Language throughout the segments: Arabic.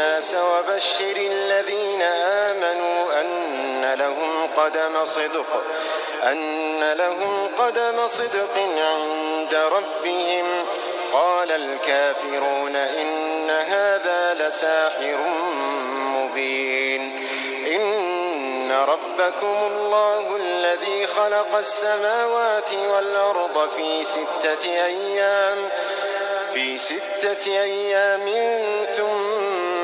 الناس وبشر الذين آمنوا أن لهم قدم صدق أن لهم قدم صدق عند ربهم. قال الكافرون إن هذا لساحر مبين. إن ربكم الله الذي خلق السماوات والأرض في ستة أيام في ستة أيام ثم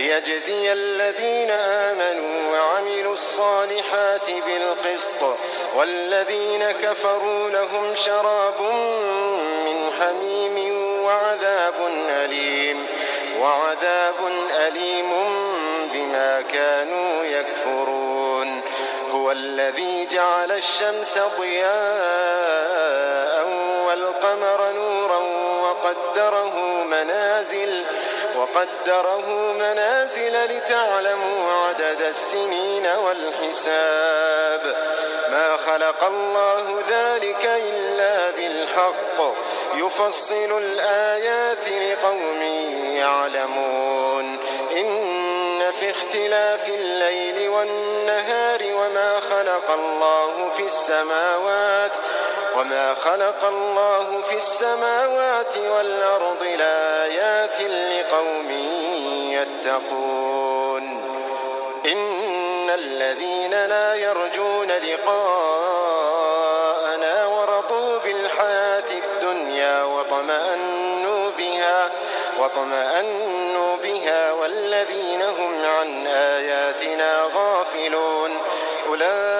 ليجزي الذين آمنوا وعملوا الصالحات بالقسط والذين كفروا لهم شراب من حميم وعذاب أليم وعذاب أليم بما كانوا يكفرون. هو الذي جعل الشمس ضياء والقمر نورا وقدره منازل وقدره منازل لتعلموا عدد السنين والحساب. ما خلق الله ذلك إلا بالحق. يفصل الآيات لقوم يعلمون. إن في اختلاف الليل والنهار وما خلق الله في السماوات وما خلق الله في السماوات والأرض لآيات لقوم يتقون إن الذين لا يرجون لقاءنا ورضوا بالحياة الدنيا وطمأنوا بها واطمأنوا بها والذين هم عن آياتنا غافلون أولئك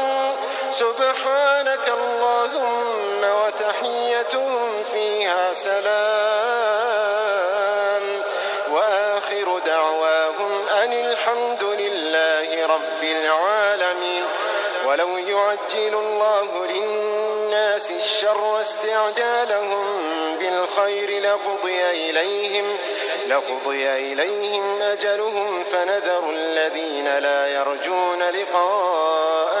سبحانك اللهم وتحيتهم فيها سلام. وآخر دعواهم أن الحمد لله رب العالمين. ولو يعجل الله للناس الشر استعجالهم بالخير لقضي إليهم لقضي إليهم أجلهم فنذر الذين لا يرجون طغيانهم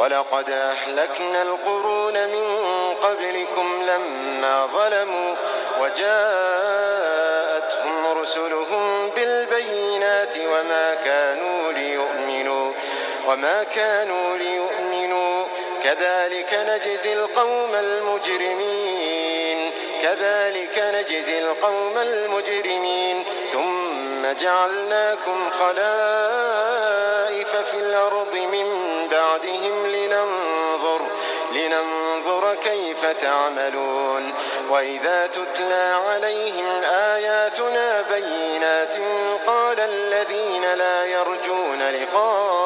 ولقد أهلكنا القرون من قبلكم لما ظلموا وجاءتهم رسلهم بالبينات وما كانوا ليؤمنوا وما كانوا ليؤمنوا. كذلك نجزي القوم المجرمين. كذلك نجزي القوم المجرمين. ثم جعلناكم خلائف في الأرض من بعدهم لننظر لننظر كيف تعملون. وإذا تتلى عليهم آياتنا بينات قال الذين لا يرجون لقاءنا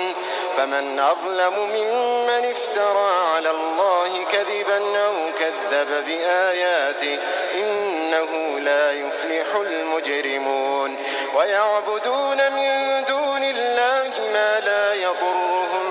فمن أظلم ممن افترى على الله كذبا أو كذب بآياته إنه لا يفلح المجرمون. ويعبدون من دون الله ما لا يضرهم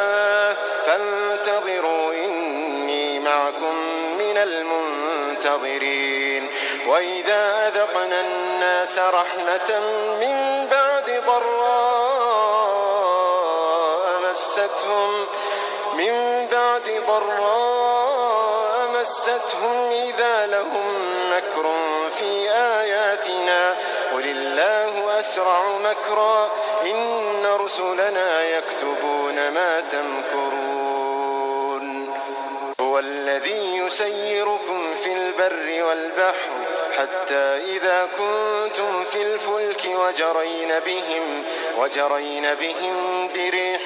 أذقنا الناس رحمة من بعد ضراء مستهم من بعد ضراء مستهم إذا لهم مكر في آياتنا. قل الله أسرع مكرا إن رسلنا يكتبون ما تمكرون. هو الذي يسيركم في البر والبحر حتى إذا كنتم في الفلك وجرين بهم وجرين بهم بريح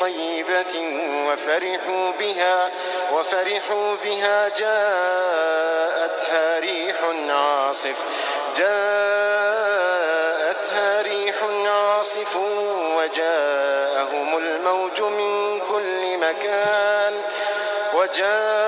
طيبة وفرحوا بها وفرحوا بها جاءتها ريح عاصف جاءتها ريح عاصف وجاءهم الموج من كل مكان وجاءهم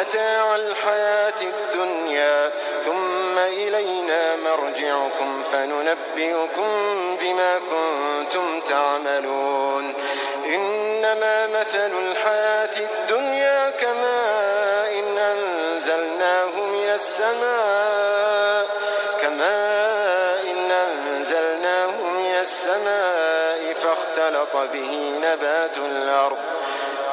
متاع الحياة الدنيا ثم إلينا مرجعكم فننبئكم بما كنتم تعملون. إنما مثل الحياة الدنيا كماء إن أنزلناه من السماء كماء إن أنزلناه من السماء فاختلط به نبات الأرض.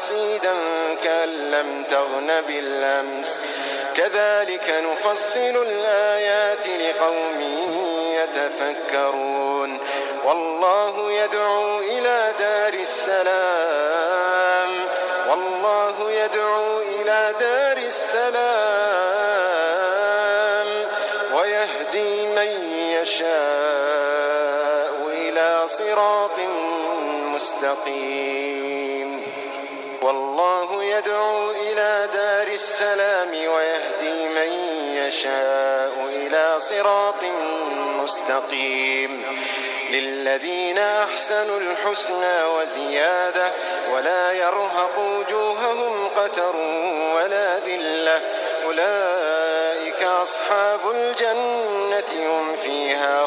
حصيدا كأن لم تغن بالأمس. كذلك نفصل الآيات لقوم يتفكرون. والله يدعو إلى دار السلام. والله يدعو إلى دار السلام. ويهدي من يشاء إلى صراط مستقيم. يدعو إلى دار السلام ويهدي من يشاء إلى صراط مستقيم. للذين أحسنوا الحسنى وزيادة ولا يرهق وجوههم قتر ولا ذلة. أولئك أصحاب الجنة هم فيها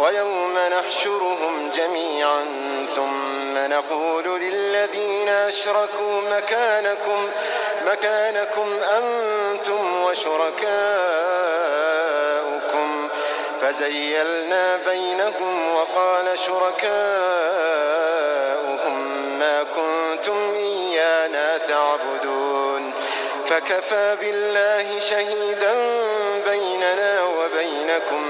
ويوم نحشرهم جميعا ثم نقول للذين أشركوا مكانكم مكانكم أنتم وشركاؤكم. فزيلنا بينهم وقال شركاؤهم ما كنتم إيانا تعبدون. فكفى بالله شهيدا بيننا وبينكم.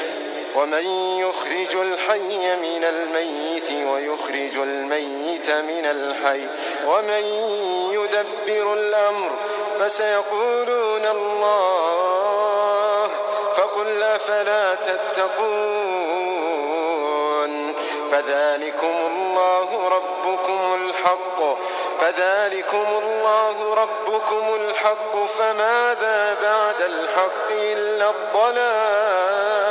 ومن يخرج الحي من الميت ويخرج الميت من الحي ومن يدبر الأمر فسيقولون الله فقل أفلا تتقون فذلكم الله ربكم الحق فذلكم الله ربكم الحق فماذا بعد الحق إلا الضلال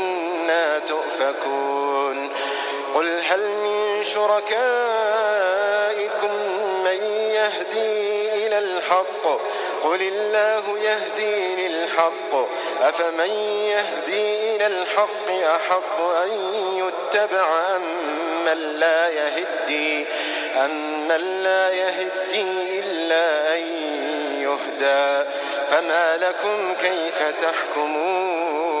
تؤفكون. قل هل من شركائكم من يهدي إلى الحق؟ قل الله يهدي للحق. أفمن يهدي إلى الحق أحق أن يتبع أم من لا يهدي؟ أم من لا يهدي إلا أن يهدى. فما لكم كيف تحكمون؟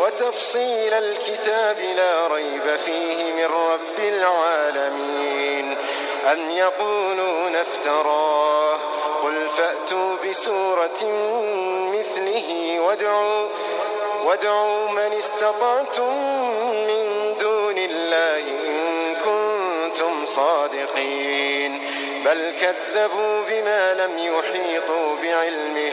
وتفصيل الكتاب لا ريب فيه من رب العالمين. أم يقولون افتراه؟ قل فأتوا بسورة مثله وادعوا وادعوا من استطعتم من دون الله إن كنتم صادقين. بل كذبوا بما لم يحيطوا بعلمه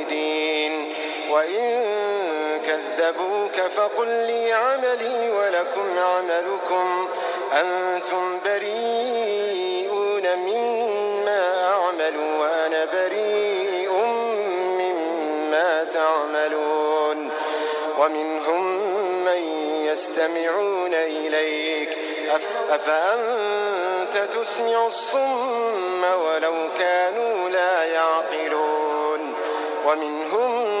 وإن كذبوك فقل لي عملي ولكم عملكم. أنتم بريئون مما أعمل وأنا بريء يعملون ومنهم من يستمعون إليك. أفأنت تسمع الصم ولو كانوا لا يعقلون. ومنهم من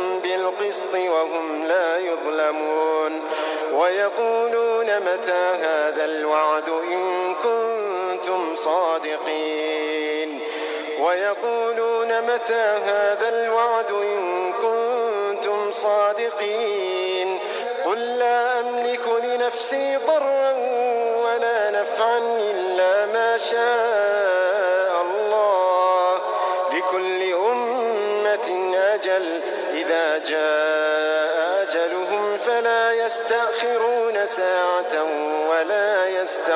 بالقسط وهم لا يظلمون ويقولون متى هذا الوعد إن كنتم صادقين ويقولون متى هذا الوعد إن كنتم صادقين قل لا أملك لنفسي ضرا ولا نفعا إلا ما شاء الله لكل أمة أجل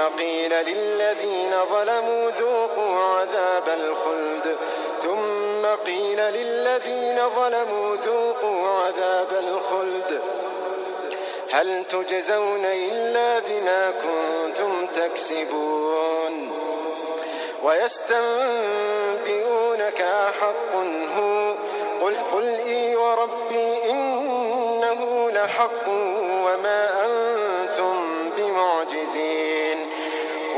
قيل للذين ظلموا ذوقوا عذاب الخلد. ثم قيل للذين ظلموا ذوقوا عذاب الخلد. هل تجزون إلا بما كنتم تكسبون؟ ويستنبئونك أحق هو. قل قل إي وربي إنه لحق وما أنتم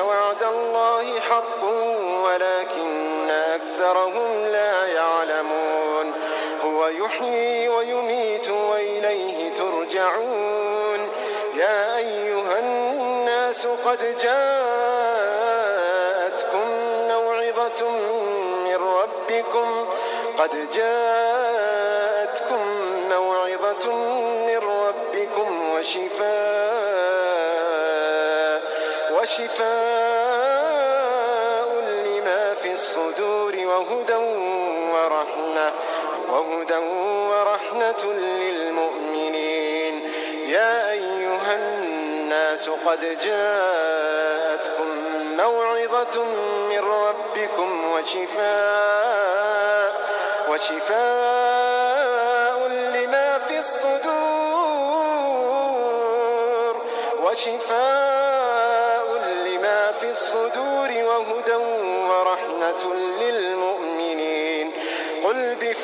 وعد الله حق ولكن أكثرهم لا يعلمون هو يحيي ويميت وإليه ترجعون يا أيها الناس قد جاءتكم موعظة من ربكم قد جاءتكم وهدى ورحمة للمؤمنين. يا أيها الناس قد جاءتكم موعظة من ربكم وشفاء وشفاء لما في الصدور وشفاء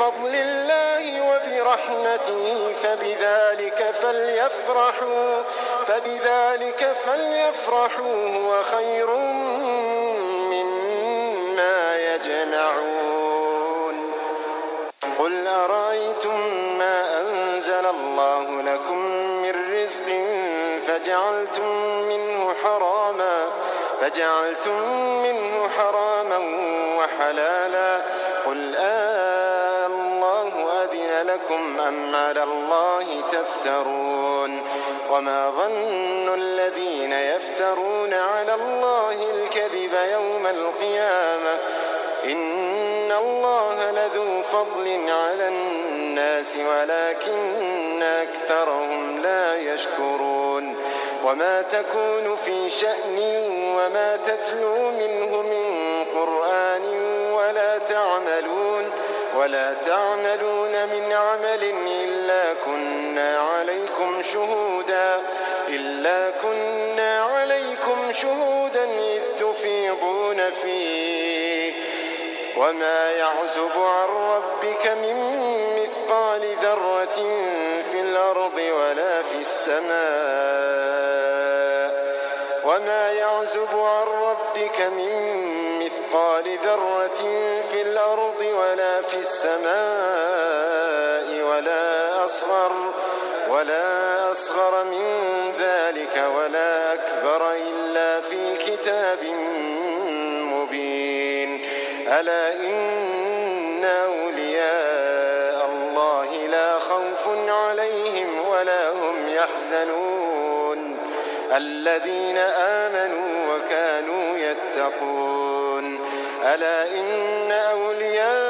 بفضل الله وبرحمته فبذلك فليفرحوا فبذلك فليفرحوا هو خير مما يجمعون. قل أرأيتم ما أنزل الله لكم من رزق فجعلتم منه حراما فجعلتم منه حراما وحلالا. قل آه لكم أم على الله تفترون وما ظن الذين يفترون على الله الكذب يوم القيامة إن الله لذو فضل على الناس ولكن أكثرهم لا يشكرون وما تكون في شأن وما تتلو منه من قرآن ولا تعملون ولا تعملون من عمل إلا كنا عليكم شهودا إلا كنا عليكم شهودا إذ تفيضون فيه. وما يعزب عن ربك من مثقال ذرة في الأرض ولا في السماء. وما يعزب ولا أصغر من ذلك ولا أكبر إلا في كتاب مبين. ألا إن أولياء الله لا خوف عليهم ولا هم يحزنون. الذين آمنوا وكانوا يتقون. ألا إن أولياء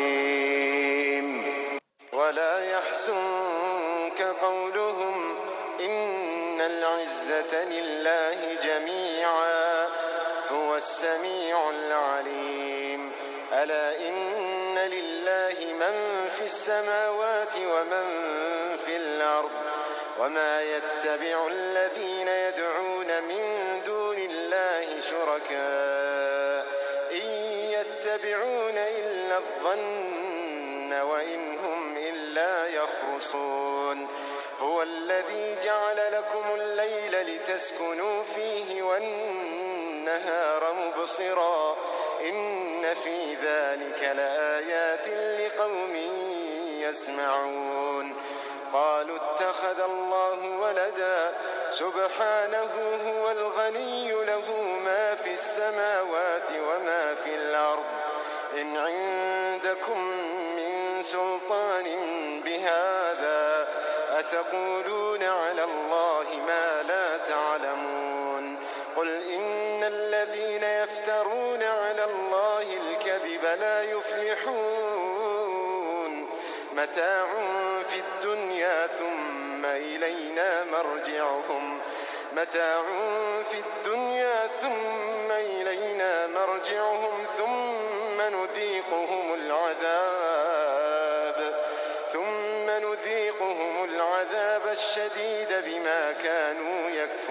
السميع العليم. ألا إن لله من في السماوات ومن في الأرض وما يتبع الذين يدعون من دون الله شركاء. إن يتبعون إلا الظن وإن هم إلا يخرصون. هو الذي جعل لكم الليل لتسكنوا فيه والنهار مبصرا. إن في ذلك لآيات لقوم يسمعون. قالوا اتخذ الله ولدا. سبحانه هو الغني له ما في السماوات وما في الأرض. إن عندكم من سلطان بهذا متاع في الدنيا ثم إلينا مرجعهم. متاع في الدنيا ثم إلينا مرجعهم ثم نذيقهم العذاب. ثم نذيقهم العذاب الشديد بما كانوا يكفرون.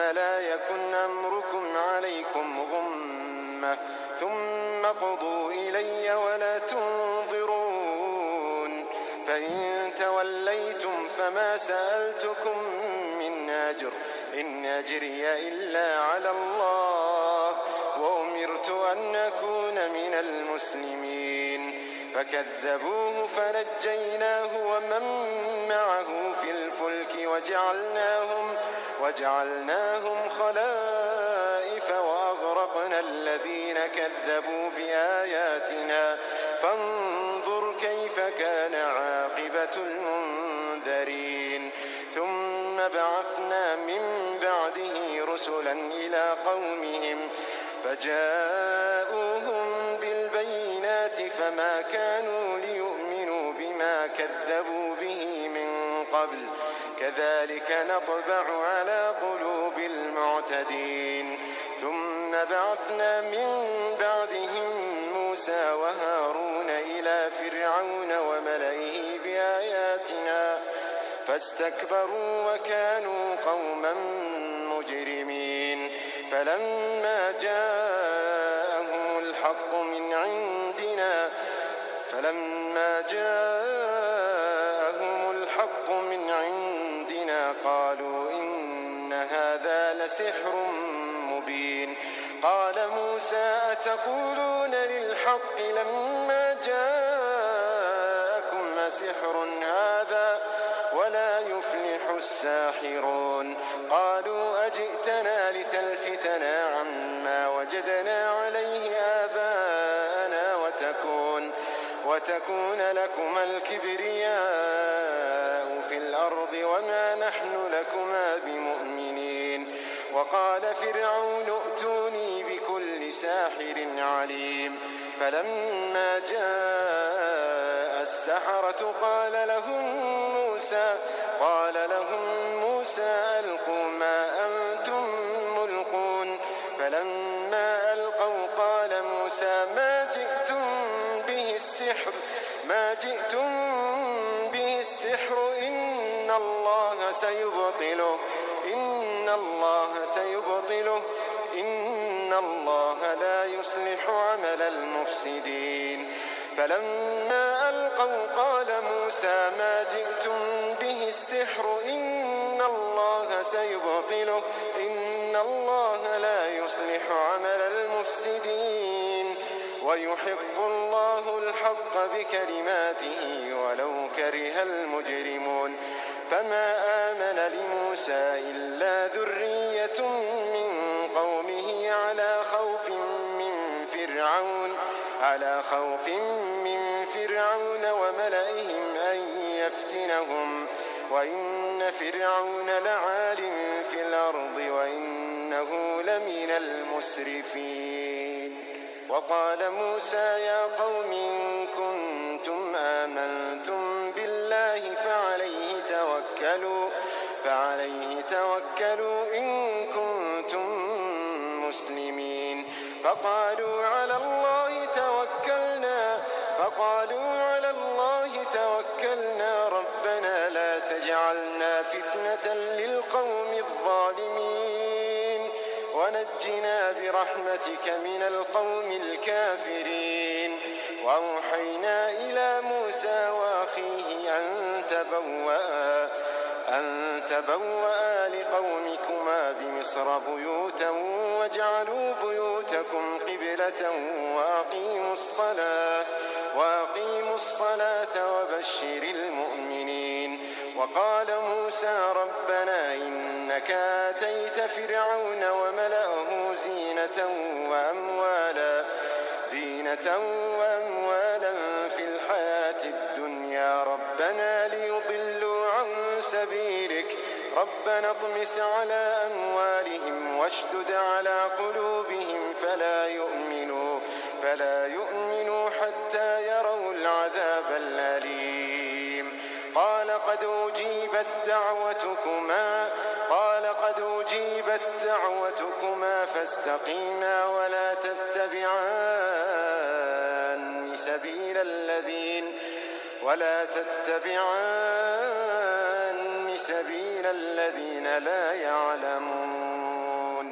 لا يكن أمركم عليكم غمة ثم قضوا إلي ولا تنظرون. فإن توليتم فما سألتكم من أجر إن أجري إلا على الله وأمرت أن أكون من المسلمين. فكذبوه فنجيناه ومن معه في الفلك وجعلناهم وجعلناهم خلائف وأغرقنا الذين كذبوا بآياتنا. فانظر كيف كان عاقبة المنذرين. ثم بعثنا من بعده رسلا إلى قومهم فجاءوهم بالبينات فما كانوا ليؤمنوا بما كذبوا به من قبل. كذلك نطبع على قلوب المعتدين. ثم بعثنا من بعدهم موسى وهارون إلى فرعون وملئه بآياتنا فاستكبروا وكانوا قوما مجرمين. فلما جاءهم الحق من عندنا فلما لسحر مبين. قال موسى أتقولون للحق لما جاءكم سحر هذا ولا يفلح الساحرون؟ قالوا أجئتنا لتلفتنا عما وجدنا عليه آباءنا وتكون وتكون لكما الكبرياء في الأرض وما نحن لكما بمؤمنين وقال فرعون ائتوني بكل ساحر عليم. فلما جاء السحرة قال لهم موسى قال لهم موسى ألقوا ما أنتم ملقون. فلما ألقوا قال موسى ما جئتم به السحر؟ ما جئتم به السحر إن الله سيبطله. الله سيبطله. إن الله لا يصلح عمل المفسدين. فلما ألقوا قال موسى ما جئتم به السحر. إن الله سيبطله. إن الله لا يصلح عمل المفسدين. ويحق الله الحق بكلماته ولو كره المجرمون. فما آمن لموسى إلا ذرية من قومه على خوف من فرعون على خوف من فرعون وملئهم أن يفتنهم. وإن فرعون لعال في الأرض وإنه لمن المسرفين. وقال موسى يا قوم إن كنتم آمنتم فقالوا على الله توكلنا فقالوا على الله توكلنا ربنا لا تجعلنا فتنة للقوم الظالمين. ونجنا برحمتك من القوم الكافرين. وأوحينا إلى موسى وأخيه أن تبوأ أن تبوأ لقومكما بمصر بيوتا واجعلوا بيوتكم قبلة وأقيموا الصلاة وأقيموا الصلاة وبشر المؤمنين وقال موسى ربنا إنك آتيت فرعون وملأه زينة وأموالا زينة وأموالا ربنا اطمس على أموالهم واشدد على قلوبهم فلا يؤمنوا فلا يؤمنوا حتى يروا العذاب الأليم. قال قد أجيبت دعوتكما قال قد أجيبت دعوتكما فاستقيما ولا تتبعان سبيل الذين ولا تتبعان سبيل الذين لا يعلمون.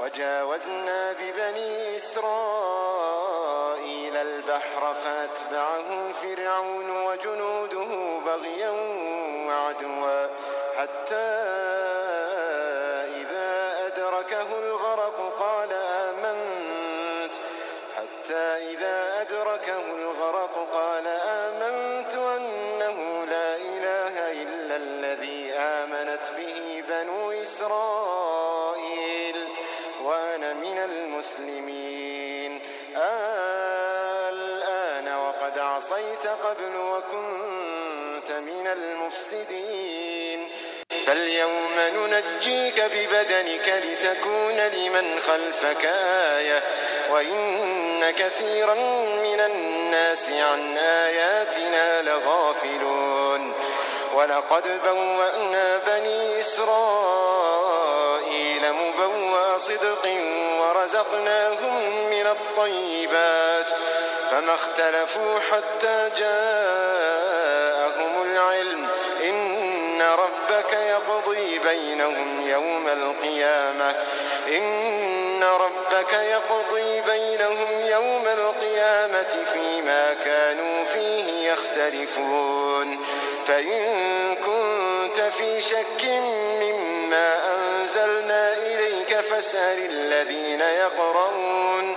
وجاوزنا ببني إسرائيل البحر فأتبعهم فرعون وجنوده بغيا وعدوا حتى عصيت قبل وكنت من المفسدين. فاليوم ننجيك ببدنك لتكون لمن خلفك آية. وإن كثيرا من الناس عن آياتنا لغافلون. ولقد بوأنا بني إسرائيل مبوأ صدق ورزقناهم من الطيبات. فما اختلفوا حتى جاءهم العلم إن ربك يقضي بينهم يوم القيامة. إن ربك يقضي بينهم يوم القيامة فيما كانوا فيه يختلفون. فإن كنت في شك مما أنزلنا إليك فاسأل الذين يقرؤون.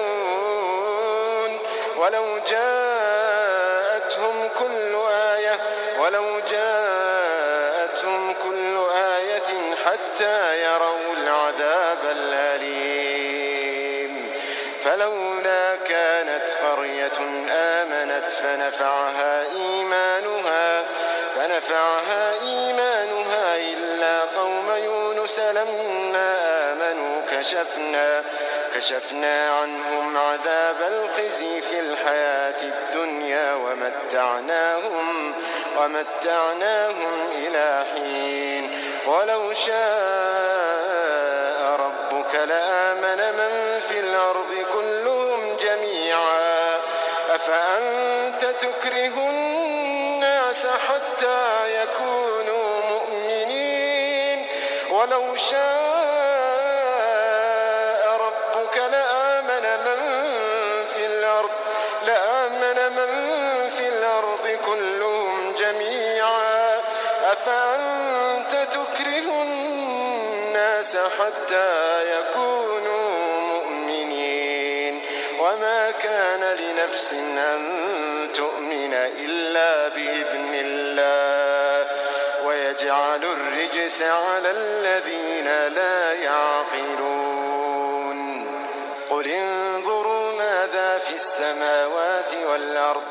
ولو جاءتهم كل آية ولو جاءتهم كل آية حتى يروا العذاب الأليم. فلولا كانت قرية آمنت فنفعها إيمانها فنفعها إيمانها إلا قوم يونس لما آمنوا كشفنا كشفنا عنهم عذاب الخزي في الحياة الدنيا ومتعناهم ومتعناهم إلى حين. ولو شاء ربك لآمن من في الأرض كلهم جميعا. أفأنت تكره الناس حتى يكونوا مؤمنين؟ ولو شاء أفأنت تكره الناس حتى يكونوا مؤمنين. وما كان لنفس أن تؤمن إلا بإذن الله. ويجعل الرجس على الذين لا يعقلون. قل انظروا ماذا في السماوات والأرض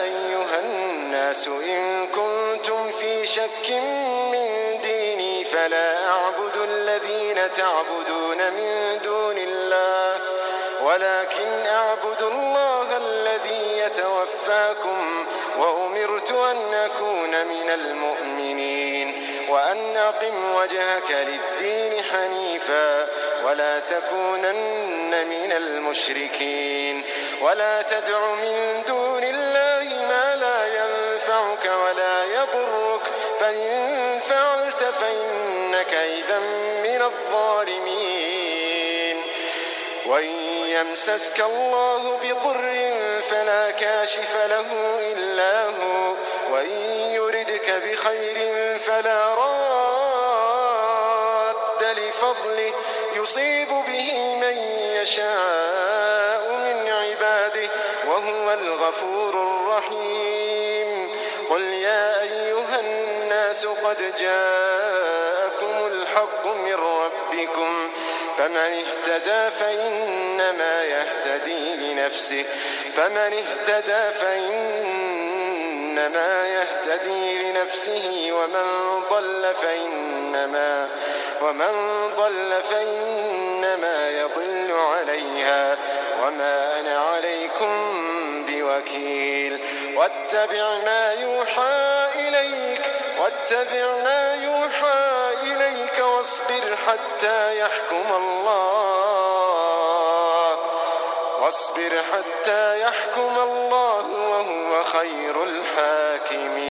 الناس إن كنتم في شك من ديني فلا أعبد الذين تعبدون من دون الله ولكن أعبد الله الذي يتوفاكم وأمرت أن أكون من المؤمنين وأن أقم وجهك للدين حنيفا ولا تكونن من المشركين ولا تدع من دون ينفعك ولا يضرك. فإن فعلت فإنك إذا من الظالمين. وإن يمسسك الله بضر فلا كاشف له إلا هو. وإن يردك بخير فلا راد لفضله. يصيب به من يشاء من عباده. وهو الغفور الرحيم. الناس قد جاءكم الحق من ربكم فمن اهتدى فإنما يهتدي لنفسه فمن اهتدى فإنما يهتدي لنفسه ومن ضل فإنما ومن ضل فإنما يضل عليها وما أنا عليكم بوكيل. واتبع ما يوحى إليك واتبع ما يوحى إليك واصبر حتى يحكم الله. واصبر حتى يحكم الله وهو خير الحاكمين.